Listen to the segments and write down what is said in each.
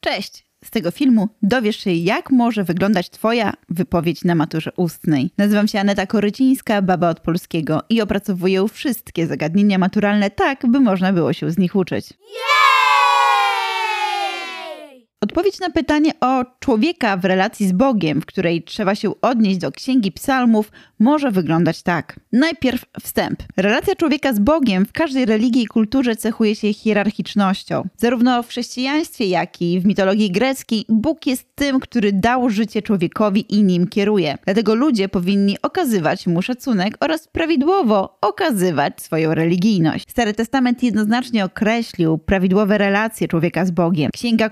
Cześć! Z tego filmu dowiesz się, jak może wyglądać Twoja wypowiedź na maturze ustnej. Nazywam się Aneta Korycińska, baba od polskiego i opracowuję wszystkie zagadnienia maturalne tak, by można było się z nich uczyć. Odpowiedź na pytanie o człowieka w relacji z Bogiem, w której trzeba się odnieść do Księgi Psalmów, może wyglądać tak. Najpierw wstęp. Relacja człowieka z Bogiem w każdej religii i kulturze cechuje się hierarchicznością. Zarówno w chrześcijaństwie, jak i w mitologii greckiej Bóg jest tym, który dał życie człowiekowi i nim kieruje. Dlatego ludzie powinni okazywać mu szacunek oraz prawidłowo okazywać swoją religijność. Stary Testament jednoznacznie określił prawidłowe relacje człowieka z Bogiem. Księga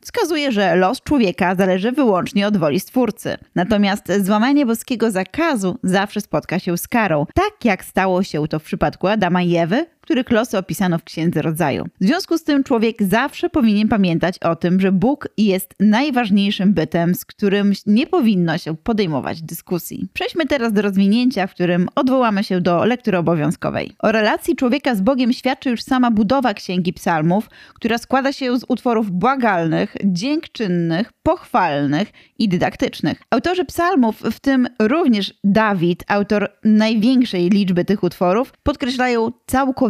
Wskazuje, że los człowieka zależy wyłącznie od woli Stwórcy. Natomiast złamanie boskiego zakazu zawsze spotka się z karą, tak jak stało się to w przypadku Adama i Ewy, których losy opisano w Księdze Rodzaju. W związku z tym człowiek zawsze powinien pamiętać o tym, że Bóg jest najważniejszym bytem, z którym nie powinno się podejmować dyskusji. Przejdźmy teraz do rozwinięcia, w którym odwołamy się do lektury obowiązkowej. O relacji człowieka z Bogiem świadczy już sama budowa Księgi Psalmów, która składa się z utworów błagalnych, dziękczynnych, pochwalnych i dydaktycznych. Autorzy psalmów, w tym również Dawid, autor największej liczby tych utworów, podkreślają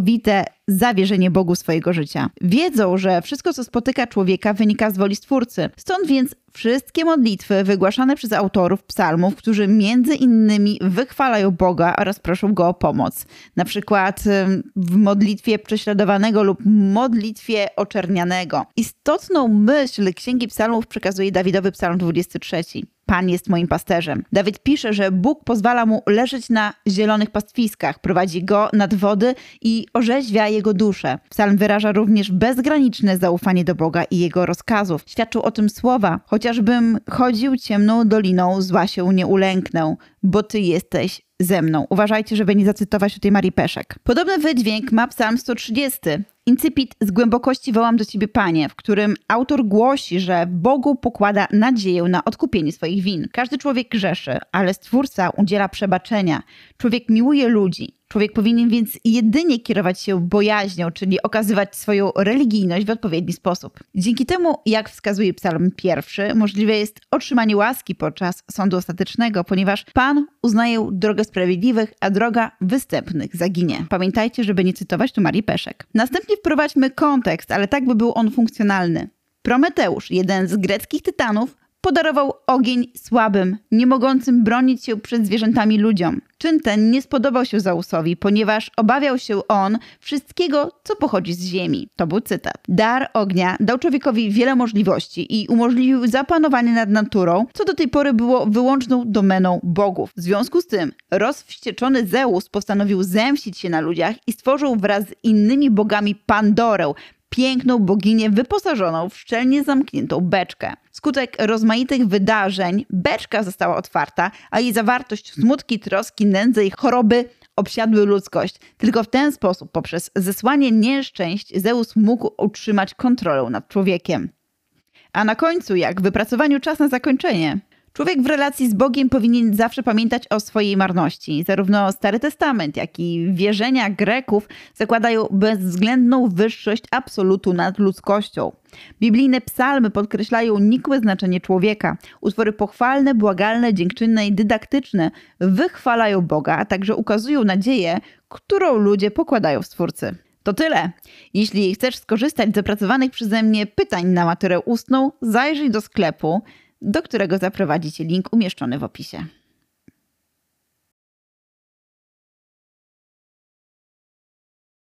całkowite zawierzenie Bogu swojego życia. Wiedzą, że wszystko, co spotyka człowieka, wynika z woli Stwórcy. Stąd więc wszystkie modlitwy wygłaszane przez autorów psalmów, którzy między innymi wychwalają Boga oraz proszą Go o pomoc. Na przykład w modlitwie prześladowanego lub modlitwie oczernianego. Istotną myśl Księgi Psalmów przekazuje Dawidowy Psalm 23. Pan jest moim pasterzem. Dawid pisze, że Bóg pozwala mu leżeć na zielonych pastwiskach, prowadzi go nad wody i orzeźwia jego duszę. Psalm wyraża również bezgraniczne zaufanie do Boga i jego rozkazów. Świadczył o tym słowa: Chociażbym chodził ciemną doliną, zła się nie ulęknę, bo ty jesteś ze mną. Uważajcie, żeby nie zacytować tutaj Marii Peszek. Podobny wydźwięk ma Psalm 130. Incipit z głębokości wołam do ciebie, panie, w którym autor głosi, że Bogu pokłada nadzieję na odkupienie swoich win. Każdy człowiek grzeszy, ale Stwórca udziela przebaczenia. Człowiek miłuje ludzi. Człowiek powinien więc jedynie kierować się bojaźnią, czyli okazywać swoją religijność w odpowiedni sposób. Dzięki temu, jak wskazuje Psalm pierwszy, możliwe jest otrzymanie łaski podczas sądu ostatecznego, ponieważ Pan uznaje drogę sprawiedliwych, a droga występnych zaginie. Pamiętajcie, żeby nie cytować tu Marii Peszek. Następnie wprowadźmy kontekst, ale tak by był on funkcjonalny. Prometeusz, jeden z greckich tytanów, podarował ogień słabym, nie mogącym bronić się przed zwierzętami ludziom. Czyn ten nie spodobał się Zeusowi, ponieważ obawiał się on wszystkiego, co pochodzi z ziemi. To był cytat. Dar ognia dał człowiekowi wiele możliwości i umożliwił zapanowanie nad naturą, co do tej pory było wyłączną domeną bogów. W związku z tym rozwścieczony Zeus postanowił zemścić się na ludziach i stworzył wraz z innymi bogami Pandorę, piękną boginię wyposażoną w szczelnie zamkniętą beczkę. Skutek rozmaitych wydarzeń beczka została otwarta, a jej zawartość smutki, troski, nędzy i choroby obsiadły ludzkość. Tylko w ten sposób, poprzez zesłanie nieszczęść, Zeus mógł utrzymać kontrolę nad człowiekiem. A na końcu, jak w wypracowaniu czas na zakończenie, Człowiek w relacji z Bogiem powinien zawsze pamiętać o swojej marności. Zarówno Stary Testament, jak i wierzenia Greków zakładają bezwzględną wyższość absolutu nad ludzkością. Biblijne psalmy podkreślają nikłe znaczenie człowieka. Utwory pochwalne, błagalne, dziękczynne i dydaktyczne wychwalają Boga, a także ukazują nadzieję, którą ludzie pokładają w Stwórcy. To tyle. Jeśli chcesz skorzystać z opracowanych przeze mnie pytań na maturę ustną, zajrzyj do sklepu do którego zaprowadzicie link umieszczony w opisie.